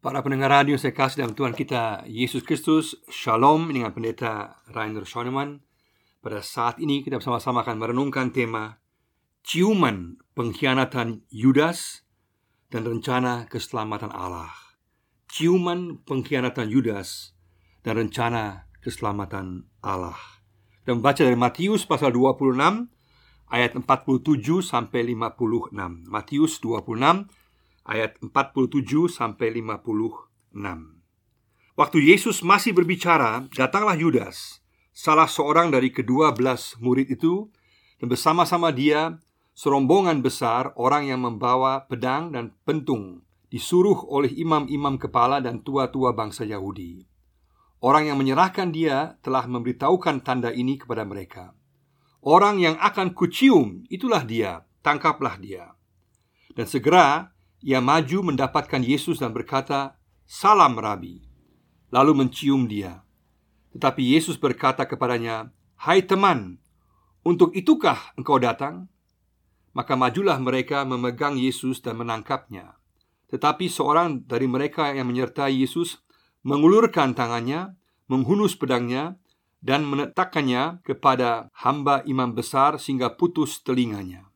Para pendengar radio saya kasih dalam Tuhan kita Yesus Kristus. Shalom dengan pendeta Rainer Schoenemann. Pada saat ini kita bersama-sama akan merenungkan tema Ciuman pengkhianatan Yudas dan rencana keselamatan Allah. Ciuman pengkhianatan Yudas dan rencana keselamatan Allah. Kita membaca dari Matius pasal 26 ayat 47 sampai 56 Matius 26 ayat 47 sampai 56. Waktu Yesus masih berbicara, datanglah Yudas, salah seorang dari kedua belas murid itu, dan bersama-sama dia serombongan besar orang yang membawa pedang dan pentung, disuruh oleh imam-imam kepala dan tua-tua bangsa Yahudi. Orang yang menyerahkan dia telah memberitahukan tanda ini kepada mereka. Orang yang akan kucium, itulah dia, tangkaplah dia. Dan segera ia maju mendapatkan Yesus dan berkata, "Salam, Rabi." Lalu mencium dia. Tetapi Yesus berkata kepadanya, "Hai teman, untuk itukah engkau datang?" Maka majulah mereka memegang Yesus dan menangkapnya. Tetapi seorang dari mereka yang menyertai Yesus mengulurkan tangannya, menghunus pedangnya, dan menetapkannya kepada hamba imam besar sehingga putus telinganya.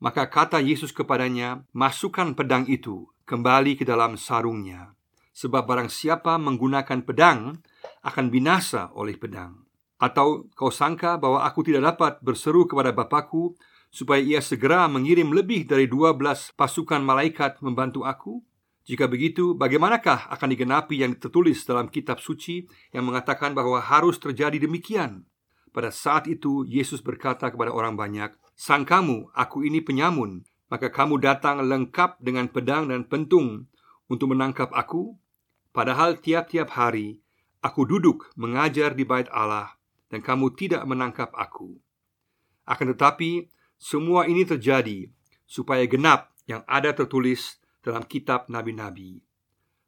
Maka kata Yesus kepadanya, "Masukkan pedang itu kembali ke dalam sarungnya, sebab barang siapa menggunakan pedang akan binasa oleh pedang. Atau kau sangka bahwa aku tidak dapat berseru kepada Bapakku supaya ia segera mengirim lebih dari dua belas pasukan malaikat membantu aku? Jika begitu, bagaimanakah akan digenapi yang tertulis dalam kitab suci yang mengatakan bahwa harus terjadi demikian?" Pada saat itu Yesus berkata kepada orang banyak, "Sang kamu, aku ini penyamun, maka kamu datang lengkap dengan pedang dan pentung untuk menangkap aku? Padahal tiap-tiap hari aku duduk mengajar di bait Allah dan kamu tidak menangkap aku." Akan tetapi, semua ini terjadi supaya genap yang ada tertulis dalam kitab nabi-nabi.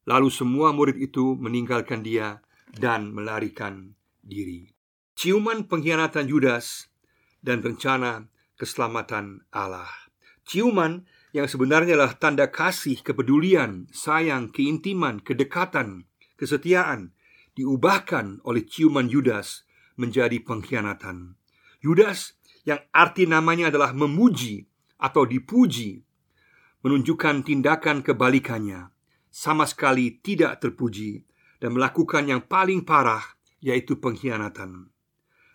Lalu semua murid itu meninggalkan dia dan melarikan diri ciuman pengkhianatan Yudas, dan rencana keselamatan Allah. Ciuman yang sebenarnya adalah tanda kasih, kepedulian, sayang, keintiman, kedekatan, kesetiaan, diubahkan oleh ciuman Yudas menjadi pengkhianatan. Yudas yang arti namanya adalah memuji atau dipuji, menunjukkan tindakan kebalikannya, sama sekali tidak terpuji dan melakukan yang paling parah, yaitu pengkhianatan.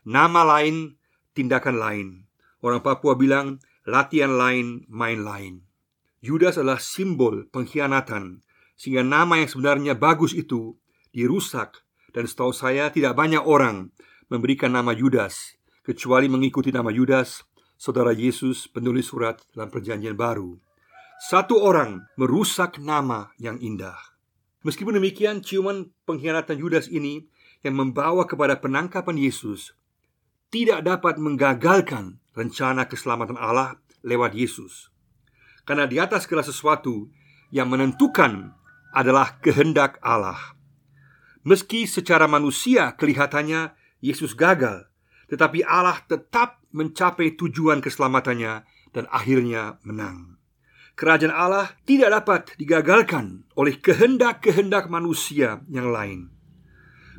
Nama lain, tindakan lain. Orang Papua bilang latihan lain, main lain. Yudas adalah simbol pengkhianatan sehingga nama yang sebenarnya bagus itu dirusak dan setahu saya tidak banyak orang memberikan nama Yudas kecuali mengikuti nama Yudas saudara Yesus penulis surat dalam perjanjian baru. Satu orang merusak nama yang indah. Meskipun demikian, ciuman pengkhianatan Yudas ini yang membawa kepada penangkapan Yesus tidak dapat menggagalkan rencana keselamatan Allah lewat Yesus. Karena di atas segala sesuatu yang menentukan adalah kehendak Allah. Meski secara manusia kelihatannya Yesus gagal, tetapi Allah tetap mencapai tujuan keselamatannya dan akhirnya menang. Kerajaan Allah tidak dapat digagalkan oleh kehendak-kehendak manusia yang lain.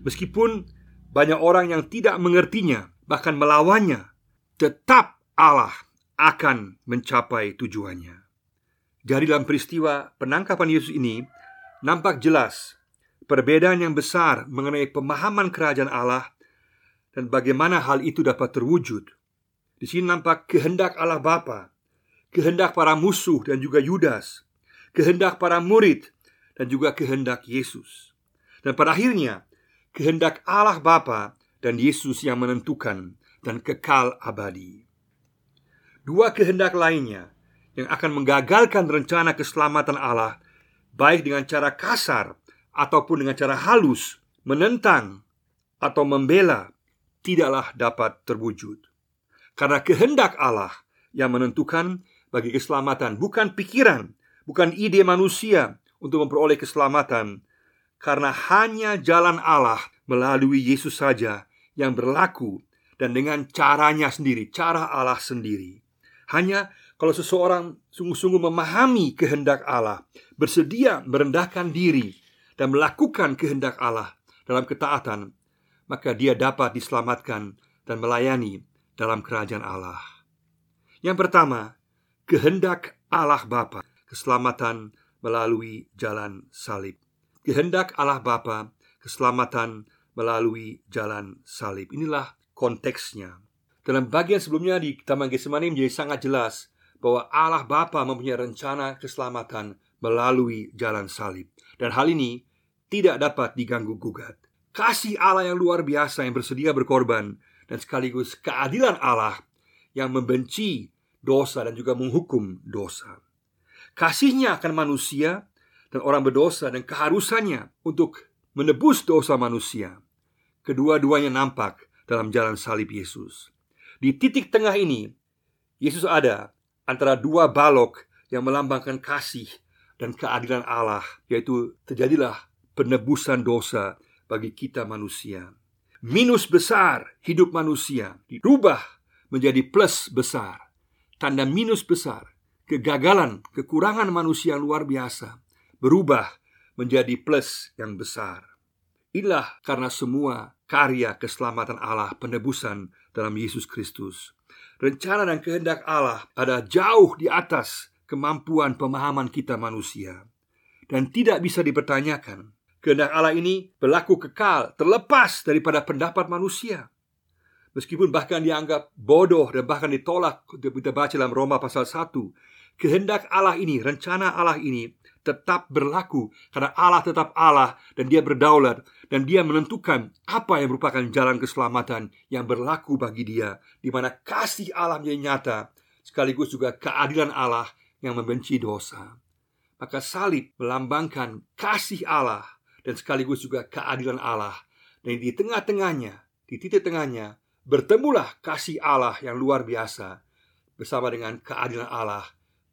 Meskipun banyak orang yang tidak mengertinya bahkan melawannya, tetap Allah akan mencapai tujuannya. Dari dalam peristiwa penangkapan Yesus ini nampak jelas perbedaan yang besar mengenai pemahaman kerajaan Allah dan bagaimana hal itu dapat terwujud. Di sini nampak kehendak Allah Bapa, kehendak para musuh dan juga Yudas, kehendak para murid dan juga kehendak Yesus. Dan pada akhirnya kehendak Allah Bapa dan Yesus yang menentukan dan kekal abadi. Dua kehendak lainnya yang akan menggagalkan rencana keselamatan Allah, baik dengan cara kasar ataupun dengan cara halus, menentang atau membela, tidaklah dapat terwujud. Karena kehendak Allah yang menentukan bagi keselamatan, bukan pikiran, bukan ide manusia untuk memperoleh keselamatan, karena hanya jalan Allah melalui Yesus saja yang berlaku dan dengan caranya sendiri, cara Allah sendiri. Hanya kalau seseorang sungguh-sungguh memahami kehendak Allah, bersedia merendahkan diri dan melakukan kehendak Allah dalam ketaatan, maka dia dapat diselamatkan dan melayani dalam kerajaan Allah. Yang pertama, kehendak Allah Bapa, keselamatan melalui jalan salib. Kehendak Allah Bapa, keselamatan melalui jalan salib. Inilah konteksnya. Dalam bagian sebelumnya di Taman Getsemani menjadi sangat jelas bahwa Allah Bapa mempunyai rencana keselamatan melalui jalan salib. Dan hal ini tidak dapat diganggu gugat. Kasih Allah yang luar biasa yang bersedia berkorban dan sekaligus keadilan Allah yang membenci dosa dan juga menghukum dosa. Kasihnya akan manusia dan orang berdosa dan keharusannya untuk menebus dosa manusia Kedua-duanya nampak dalam jalan salib Yesus. Di titik tengah ini, Yesus ada antara dua balok yang melambangkan kasih dan keadilan Allah, yaitu terjadilah penebusan dosa bagi kita manusia. Minus besar hidup manusia dirubah menjadi plus besar. Tanda minus besar, kegagalan, kekurangan manusia yang luar biasa berubah menjadi plus yang besar. Inilah karena semua karya keselamatan Allah penebusan dalam Yesus Kristus. Rencana dan kehendak Allah ada jauh di atas kemampuan pemahaman kita manusia dan tidak bisa dipertanyakan. Kehendak Allah ini berlaku kekal, terlepas daripada pendapat manusia. Meskipun bahkan dianggap bodoh dan bahkan ditolak kita baca dalam Roma pasal 1 Kehendak Allah ini, rencana Allah ini tetap berlaku karena Allah tetap Allah dan dia berdaulat dan dia menentukan apa yang merupakan jalan keselamatan yang berlaku bagi dia di mana kasih Allah menjadi nyata sekaligus juga keadilan Allah yang membenci dosa. Maka salib melambangkan kasih Allah dan sekaligus juga keadilan Allah dan di tengah-tengahnya, di titik tengahnya bertemulah kasih Allah yang luar biasa bersama dengan keadilan Allah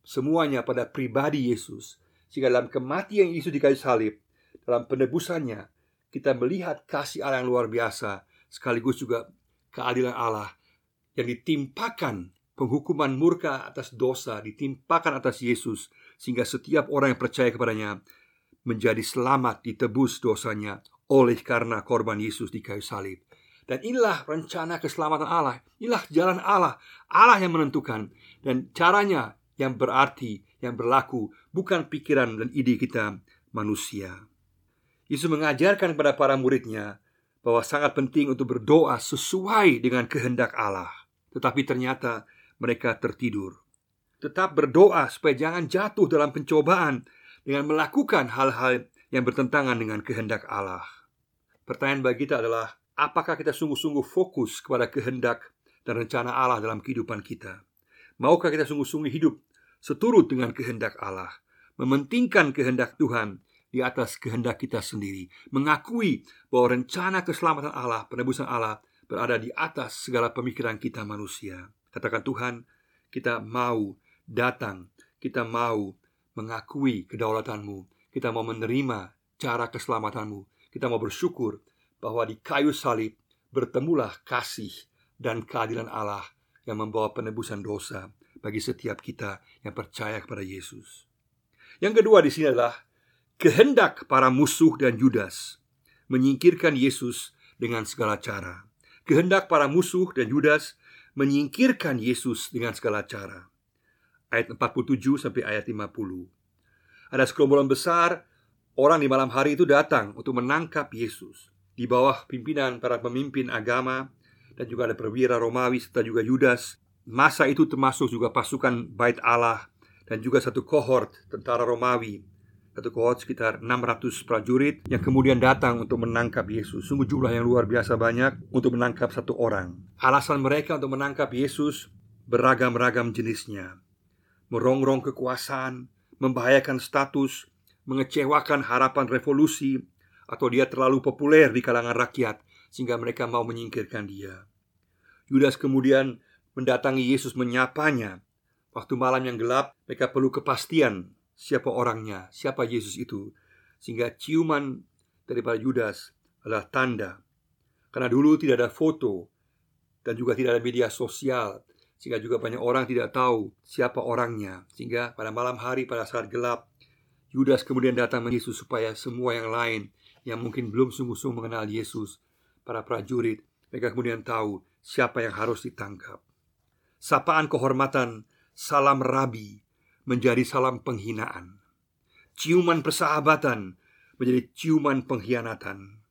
semuanya pada pribadi Yesus. Sehingga dalam kematian Yesus di kayu salib, dalam penebusannya, kita melihat kasih Allah yang luar biasa, sekaligus juga keadilan Allah yang ditimpakan penghukuman murka atas dosa ditimpakan atas Yesus sehingga setiap orang yang percaya kepadanya menjadi selamat ditebus dosanya oleh karena korban Yesus di kayu salib. Dan inilah rencana keselamatan Allah. Inilah jalan Allah. Allah yang menentukan dan caranya yang berarti, yang berlaku, bukan pikiran dan ide kita manusia. Yesus mengajarkan kepada para muridnya bahwa sangat penting untuk berdoa sesuai dengan kehendak Allah. Tetapi ternyata mereka tertidur. Tetap berdoa supaya jangan jatuh dalam pencobaan dengan melakukan hal-hal yang bertentangan dengan kehendak Allah. Pertanyaan bagi kita adalah, apakah kita sungguh-sungguh fokus kepada kehendak dan rencana Allah dalam kehidupan kita? Maukah kita sungguh-sungguh hidup seturut dengan kehendak Allah, mementingkan kehendak Tuhan di atas kehendak kita sendiri, mengakui bahwa rencana keselamatan Allah, penebusan Allah berada di atas segala pemikiran kita manusia. Katakan Tuhan, kita mau datang, kita mau mengakui kedaulatanmu, kita mau menerima cara keselamatanmu, kita mau bersyukur bahwa di kayu salib bertemulah kasih dan keadilan Allah yang membawa penebusan dosa bagi setiap kita yang percaya kepada Yesus. Yang kedua di sini adalah kehendak para musuh dan Judas menyingkirkan Yesus dengan segala cara. Kehendak para musuh dan Judas menyingkirkan Yesus dengan segala cara. Ayat 47 sampai ayat 50. Ada sekelompokan besar orang di malam hari itu datang untuk menangkap Yesus di bawah pimpinan para pemimpin agama dan juga ada perwira Romawi serta juga Yudas. Masa itu termasuk juga pasukan Bait Allah dan juga satu kohort tentara Romawi. Satu kohort sekitar 600 prajurit yang kemudian datang untuk menangkap Yesus. Sungguh jumlah yang luar biasa banyak untuk menangkap satu orang. Alasan mereka untuk menangkap Yesus beragam-ragam jenisnya. Merongrong kekuasaan, membahayakan status, mengecewakan harapan revolusi, atau dia terlalu populer di kalangan rakyat sehingga mereka mau menyingkirkan dia. Yudas kemudian mendatangi Yesus menyapanya. Waktu malam yang gelap, mereka perlu kepastian siapa orangnya, siapa Yesus itu. Sehingga ciuman daripada Yudas adalah tanda. Karena dulu tidak ada foto dan juga tidak ada media sosial, sehingga juga banyak orang tidak tahu siapa orangnya. Sehingga pada malam hari pada saat gelap, Yudas kemudian datang ke Yesus supaya semua yang lain yang mungkin belum sungguh-sungguh mengenal Yesus, para prajurit, mereka kemudian tahu siapa yang harus ditangkap. Sapaan kehormatan, salam rabi, menjadi salam penghinaan. Ciuman persahabatan menjadi ciuman pengkhianatan.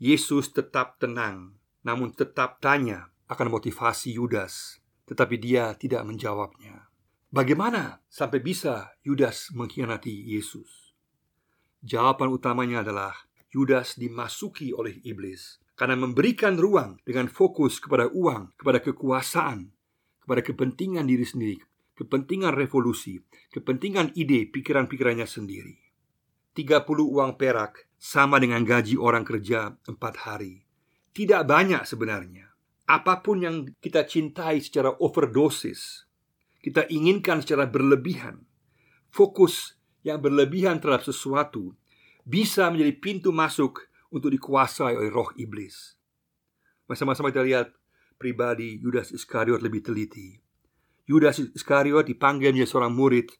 Yesus tetap tenang, namun tetap tanya akan motivasi Yudas, tetapi dia tidak menjawabnya. Bagaimana sampai bisa Yudas mengkhianati Yesus? Jawaban utamanya adalah Yudas dimasuki oleh iblis karena memberikan ruang dengan fokus kepada uang, kepada kekuasaan, kepada kepentingan diri sendiri, kepentingan revolusi, kepentingan ide pikiran-pikirannya sendiri. 30 uang perak sama dengan gaji orang kerja empat hari. Tidak banyak sebenarnya. Apa pun yang kita cintai secara overdosis, kita inginkan secara berlebihan, fokus yang berlebihan terhadap sesuatu bisa menjadi pintu masuk untuk dikuasai oleh roh iblis. Masa-masa kita lihat pribadi Yudas Iskariot lebih teliti. Yudas Iskariot dipanggil menjadi seorang murid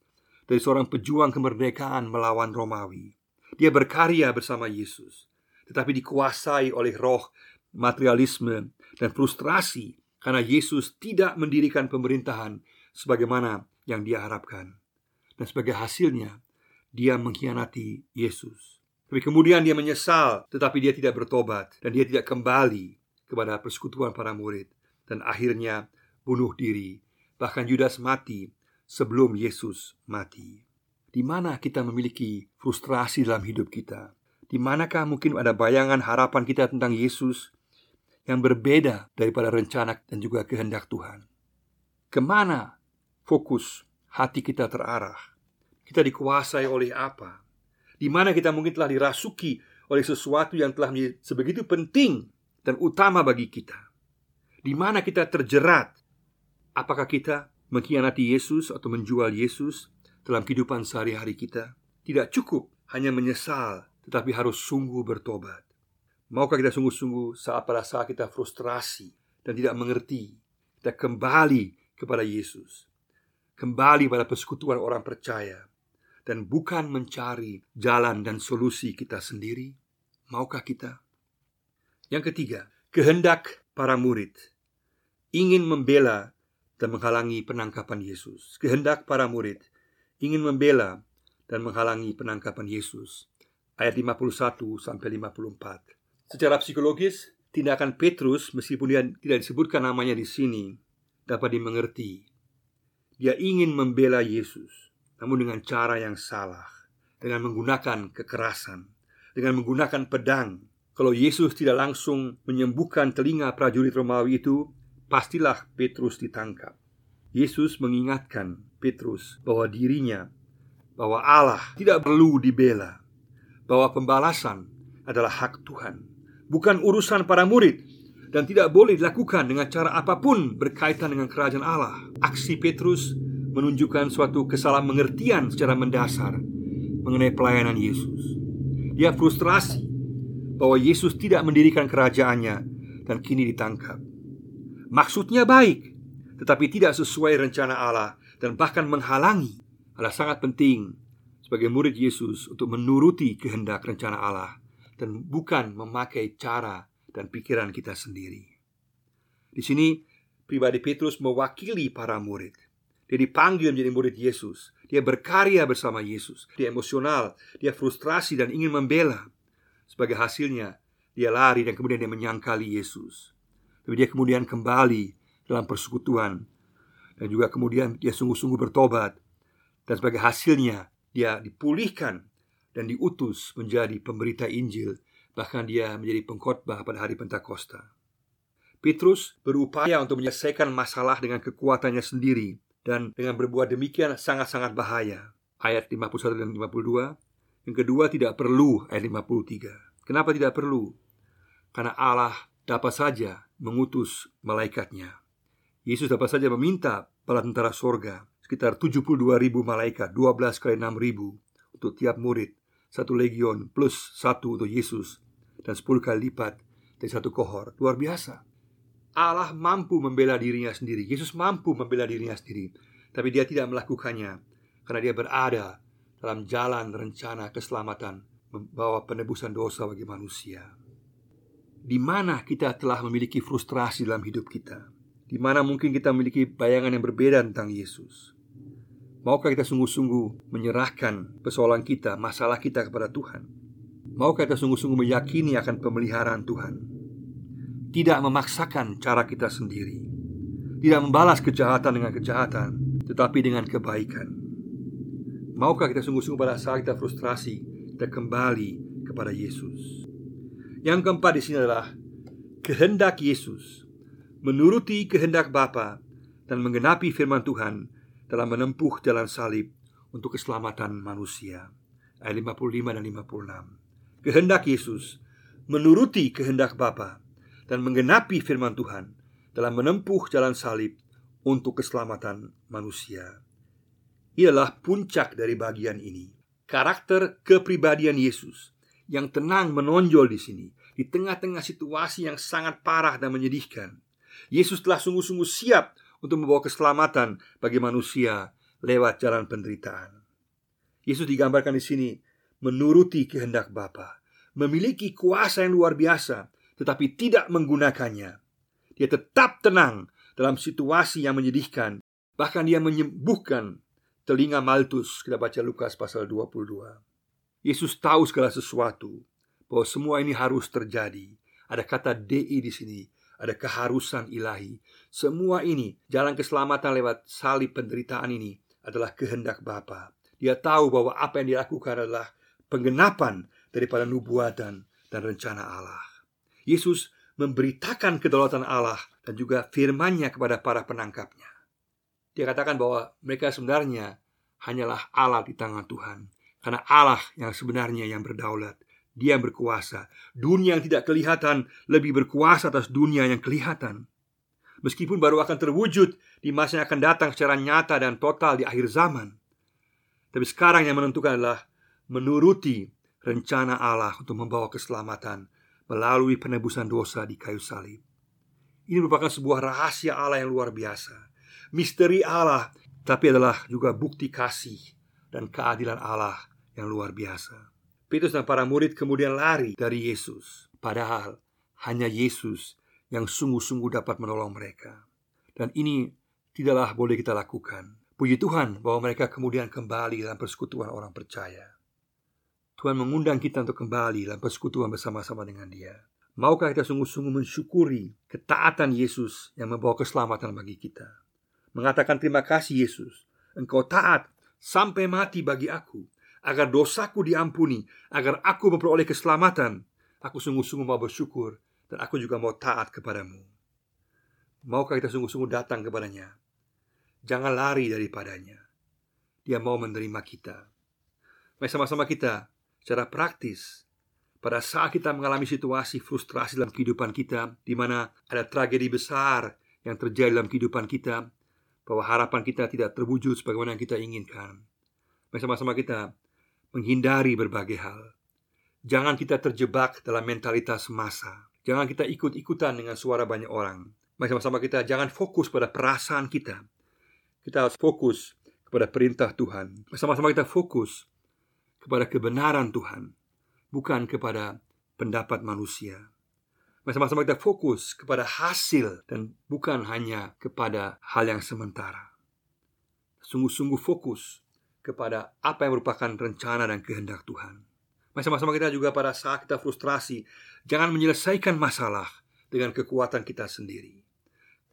dari seorang pejuang kemerdekaan melawan Romawi. Dia berkarya bersama Yesus, tetapi dikuasai oleh roh materialisme dan frustrasi karena Yesus tidak mendirikan pemerintahan sebagaimana yang dia harapkan. Dan sebagai hasilnya, dia mengkhianati Yesus. Tapi kemudian dia menyesal, tetapi dia tidak bertobat dan dia tidak kembali kepada persekutuan para murid dan akhirnya bunuh diri. Bahkan Yudas mati sebelum Yesus mati. Di mana kita memiliki frustrasi dalam hidup kita? Di manakah mungkin ada bayangan harapan kita tentang Yesus yang berbeda daripada rencana dan juga kehendak Tuhan? Ke mana fokus hati kita terarah. Kita dikuasai oleh apa? Di mana kita mungkin telah dirasuki oleh sesuatu yang telah menjadi sebegitu penting dan utama bagi kita. Di mana kita terjerat? Apakah kita mengkhianati Yesus atau menjual Yesus dalam kehidupan sehari-hari kita? Tidak cukup hanya menyesal, tetapi harus sungguh bertobat. Maukah kita sungguh-sungguh saat pada saat kita frustrasi dan tidak mengerti, kita kembali kepada Yesus kembali pada persekutuan orang percaya dan bukan mencari jalan dan solusi kita sendiri? Maukah kita? Yang ketiga, kehendak para murid ingin membela dan menghalangi penangkapan Yesus. Kehendak para murid ingin membela dan menghalangi penangkapan Yesus. Ayat 51 sampai 54. Secara psikologis, tindakan Petrus meskipun dia tidak disebutkan namanya di sini dapat dimengerti dia ingin membela Yesus, namun dengan cara yang salah, dengan menggunakan kekerasan, dengan menggunakan pedang. Kalau Yesus tidak langsung menyembuhkan telinga prajurit Romawi itu, pastilah Petrus ditangkap. Yesus mengingatkan Petrus bahwa dirinya, bahwa Allah tidak perlu dibela, bahwa pembalasan adalah hak Tuhan, bukan urusan para murid, dan tidak boleh dilakukan dengan cara apa pun berkaitan dengan kerajaan Allah. Aksi Petrus menunjukkan suatu kesalahan mengertian secara mendasar mengenai pelayanan Yesus. Dia frustrasi bahwa Yesus tidak mendirikan kerajaannya dan kini ditangkap. Maksudnya baik, tetapi tidak sesuai rencana Allah dan bahkan menghalangi. Adalah sangat penting sebagai murid Yesus untuk menuruti kehendak rencana Allah dan bukan memakai cara dan pikiran kita sendiri. Di sini pribadi Petrus mewakili para murid. Dia dipanggil menjadi murid Yesus. Dia berkarya bersama Yesus. Dia emosional, dia frustrasi dan ingin membela. Sebagai hasilnya, dia lari dan kemudian dia menyangkali Yesus. Tapi dia kemudian kembali dalam persekutuan dan juga kemudian dia sungguh-sungguh bertobat. Dan sebagai hasilnya, dia dipulihkan dan diutus menjadi pemberita Injil Bahkan dia menjadi pengkhotbah pada hari Pentakosta. Petrus berupaya untuk menyelesaikan masalah dengan kekuatannya sendiri dan dengan berbuat demikian sangat-sangat bahaya. Ayat 51 dan 52. Yang kedua tidak perlu ayat 53. Kenapa tidak perlu? Karena Allah dapat saja mengutus malaikatnya. Yesus dapat saja meminta bala tentara sorga sekitar 72 ribu malaikat, 12 kali 6 ribu untuk tiap murid satu legion plus satu untuk Yesus dan sepuluh kali lipat dari satu kohor. Luar biasa. Allah mampu membela dirinya sendiri. Yesus mampu membela dirinya sendiri. Tapi dia tidak melakukannya karena dia berada dalam jalan rencana keselamatan membawa penebusan dosa bagi manusia. Di mana kita telah memiliki frustrasi dalam hidup kita? Di mana mungkin kita memiliki bayangan yang berbeda tentang Yesus? Maukah kita sungguh-sungguh menyerahkan persoalan kita, masalah kita kepada Tuhan? Maukah kita sungguh-sungguh meyakini akan pemeliharaan Tuhan? Tidak memaksakan cara kita sendiri, tidak membalas kejahatan dengan kejahatan, tetapi dengan kebaikan. Maukah kita sungguh-sungguh pada saat kita frustrasi Kita kembali kepada Yesus Yang keempat di sini adalah Kehendak Yesus Menuruti kehendak Bapa Dan menggenapi firman Tuhan Dalam menempuh jalan salib Untuk keselamatan manusia. Ayat 55 dan 56 Kehendak Yesus Menuruti kehendak Bapa Dan menggenapi firman Tuhan Dalam menempuh jalan salib Untuk keselamatan manusia. Ialah puncak dari bagian ini. Karakter kepribadian Yesus yang tenang menonjol di sini di tengah-tengah situasi yang sangat parah dan menyedihkan. Yesus telah sungguh-sungguh siap untuk membawa keselamatan bagi manusia lewat jalan penderitaan. Yesus digambarkan di sini menuruti kehendak Bapa, memiliki kuasa yang luar biasa, tetapi tidak menggunakannya. Dia tetap tenang dalam situasi yang menyedihkan, bahkan dia menyembuhkan telinga Maltus Kita baca Lukas pasal 22 Yesus tahu segala sesuatu Bahwa semua ini harus terjadi Ada kata DI di sini Ada keharusan ilahi Semua ini Jalan keselamatan lewat salib penderitaan ini Adalah kehendak Bapa. Dia tahu bahwa apa yang dilakukan adalah Penggenapan daripada nubuatan dan rencana Allah Yesus memberitakan kedaulatan Allah dan juga firman-Nya kepada para penangkapnya. Dia katakan bahwa mereka sebenarnya hanyalah Allah di tangan Tuhan. Karena Allah yang sebenarnya yang berdaulat. Dia yang berkuasa. Dunia yang tidak kelihatan lebih berkuasa atas dunia yang kelihatan. Meskipun baru akan terwujud di masa yang akan datang secara nyata dan total di akhir zaman. Tapi sekarang yang menentukan adalah menuruti rencana Allah untuk membawa keselamatan melalui penebusan dosa di kayu salib. Ini merupakan sebuah rahasia Allah yang luar biasa misteri Allah, tapi adalah juga bukti kasih dan keadilan Allah yang luar biasa. Petrus dan para murid kemudian lari dari Yesus, padahal hanya Yesus yang sungguh-sungguh dapat menolong mereka. Dan ini tidaklah boleh kita lakukan. Puji Tuhan bahwa mereka kemudian kembali dalam persekutuan orang percaya. Tuhan mengundang kita untuk kembali dalam persekutuan bersama-sama dengan Dia. Maukah kita sungguh-sungguh mensyukuri ketaatan Yesus yang membawa keselamatan bagi kita? mengatakan terima kasih Yesus. Engkau taat sampai mati bagi aku agar dosaku diampuni, agar aku memperoleh keselamatan. Aku sungguh-sungguh mau bersyukur dan aku juga mau taat kepadamu. Maukah kita sungguh-sungguh datang kepadanya? Jangan lari daripadanya. Dia mau menerima kita. Mari sama-sama kita secara praktis pada saat kita mengalami situasi frustrasi dalam kehidupan kita di mana ada tragedi besar yang terjadi dalam kehidupan kita, bahwa harapan kita tidak terwujud sebagaimana yang kita inginkan. Bersama-sama kita menghindari berbagai hal. Jangan kita terjebak dalam mentalitas massa. Jangan kita ikut-ikutan dengan suara banyak orang. Bersama-sama kita jangan fokus pada perasaan kita. Kita harus fokus kepada perintah Tuhan. Bersama-sama kita fokus kepada kebenaran Tuhan, bukan kepada pendapat manusia. Masa-masa kita fokus kepada hasil dan bukan hanya kepada hal yang sementara. Sungguh-sungguh fokus kepada apa yang merupakan rencana dan kehendak Tuhan. Masa-masa kita juga pada saat kita frustrasi, jangan menyelesaikan masalah dengan kekuatan kita sendiri.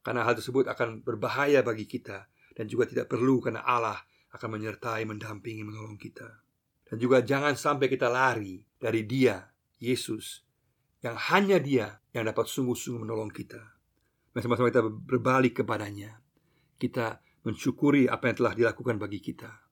Karena hal tersebut akan berbahaya bagi kita dan juga tidak perlu karena Allah akan menyertai, mendampingi, menolong kita. Dan juga jangan sampai kita lari dari Dia, Yesus, yang hanya Dia yang dapat sungguh-sungguh menolong kita. Dan sama-sama kita berbalik kepadanya. Kita mensyukuri apa yang telah dilakukan bagi kita.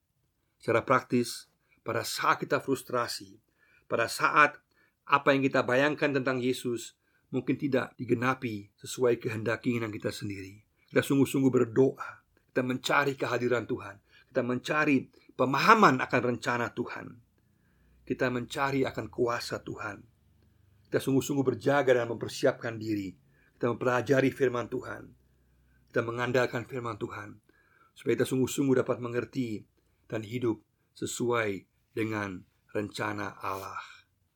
Secara praktis, pada saat kita frustrasi, pada saat apa yang kita bayangkan tentang Yesus mungkin tidak digenapi sesuai kehendak keinginan kita sendiri. Kita sungguh-sungguh berdoa, kita mencari kehadiran Tuhan, kita mencari pemahaman akan rencana Tuhan. Kita mencari akan kuasa Tuhan kita sungguh-sungguh berjaga dan mempersiapkan diri Kita mempelajari firman Tuhan Kita mengandalkan firman Tuhan Supaya kita sungguh-sungguh dapat mengerti Dan hidup sesuai dengan rencana Allah.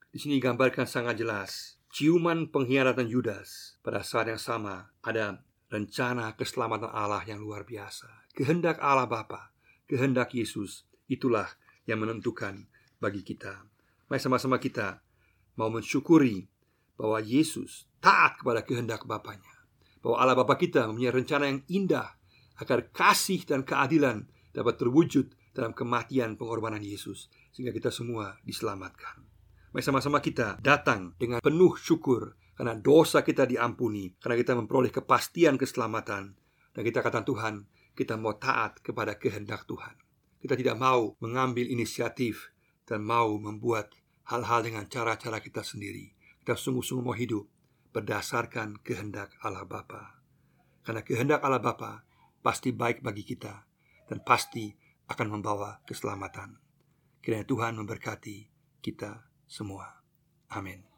Di sini digambarkan sangat jelas ciuman pengkhianatan Yudas pada saat yang sama ada rencana keselamatan Allah yang luar biasa. Kehendak Allah Bapa, kehendak Yesus itulah yang menentukan bagi kita. Mari sama-sama kita mau mensyukuri bahwa Yesus taat kepada kehendak Bapaknya. Bahwa Allah Bapa kita mempunyai rencana yang indah agar kasih dan keadilan dapat terwujud dalam kematian pengorbanan Yesus sehingga kita semua diselamatkan. Mari sama-sama kita datang dengan penuh syukur karena dosa kita diampuni, karena kita memperoleh kepastian keselamatan dan kita katakan Tuhan, kita mau taat kepada kehendak Tuhan. Kita tidak mau mengambil inisiatif dan mau membuat hal-hal dengan cara-cara kita sendiri. Kita sungguh-sungguh mau hidup berdasarkan kehendak Allah Bapa. Karena kehendak Allah Bapa pasti baik bagi kita dan pasti akan membawa keselamatan. Kiranya Tuhan memberkati kita semua. Amin.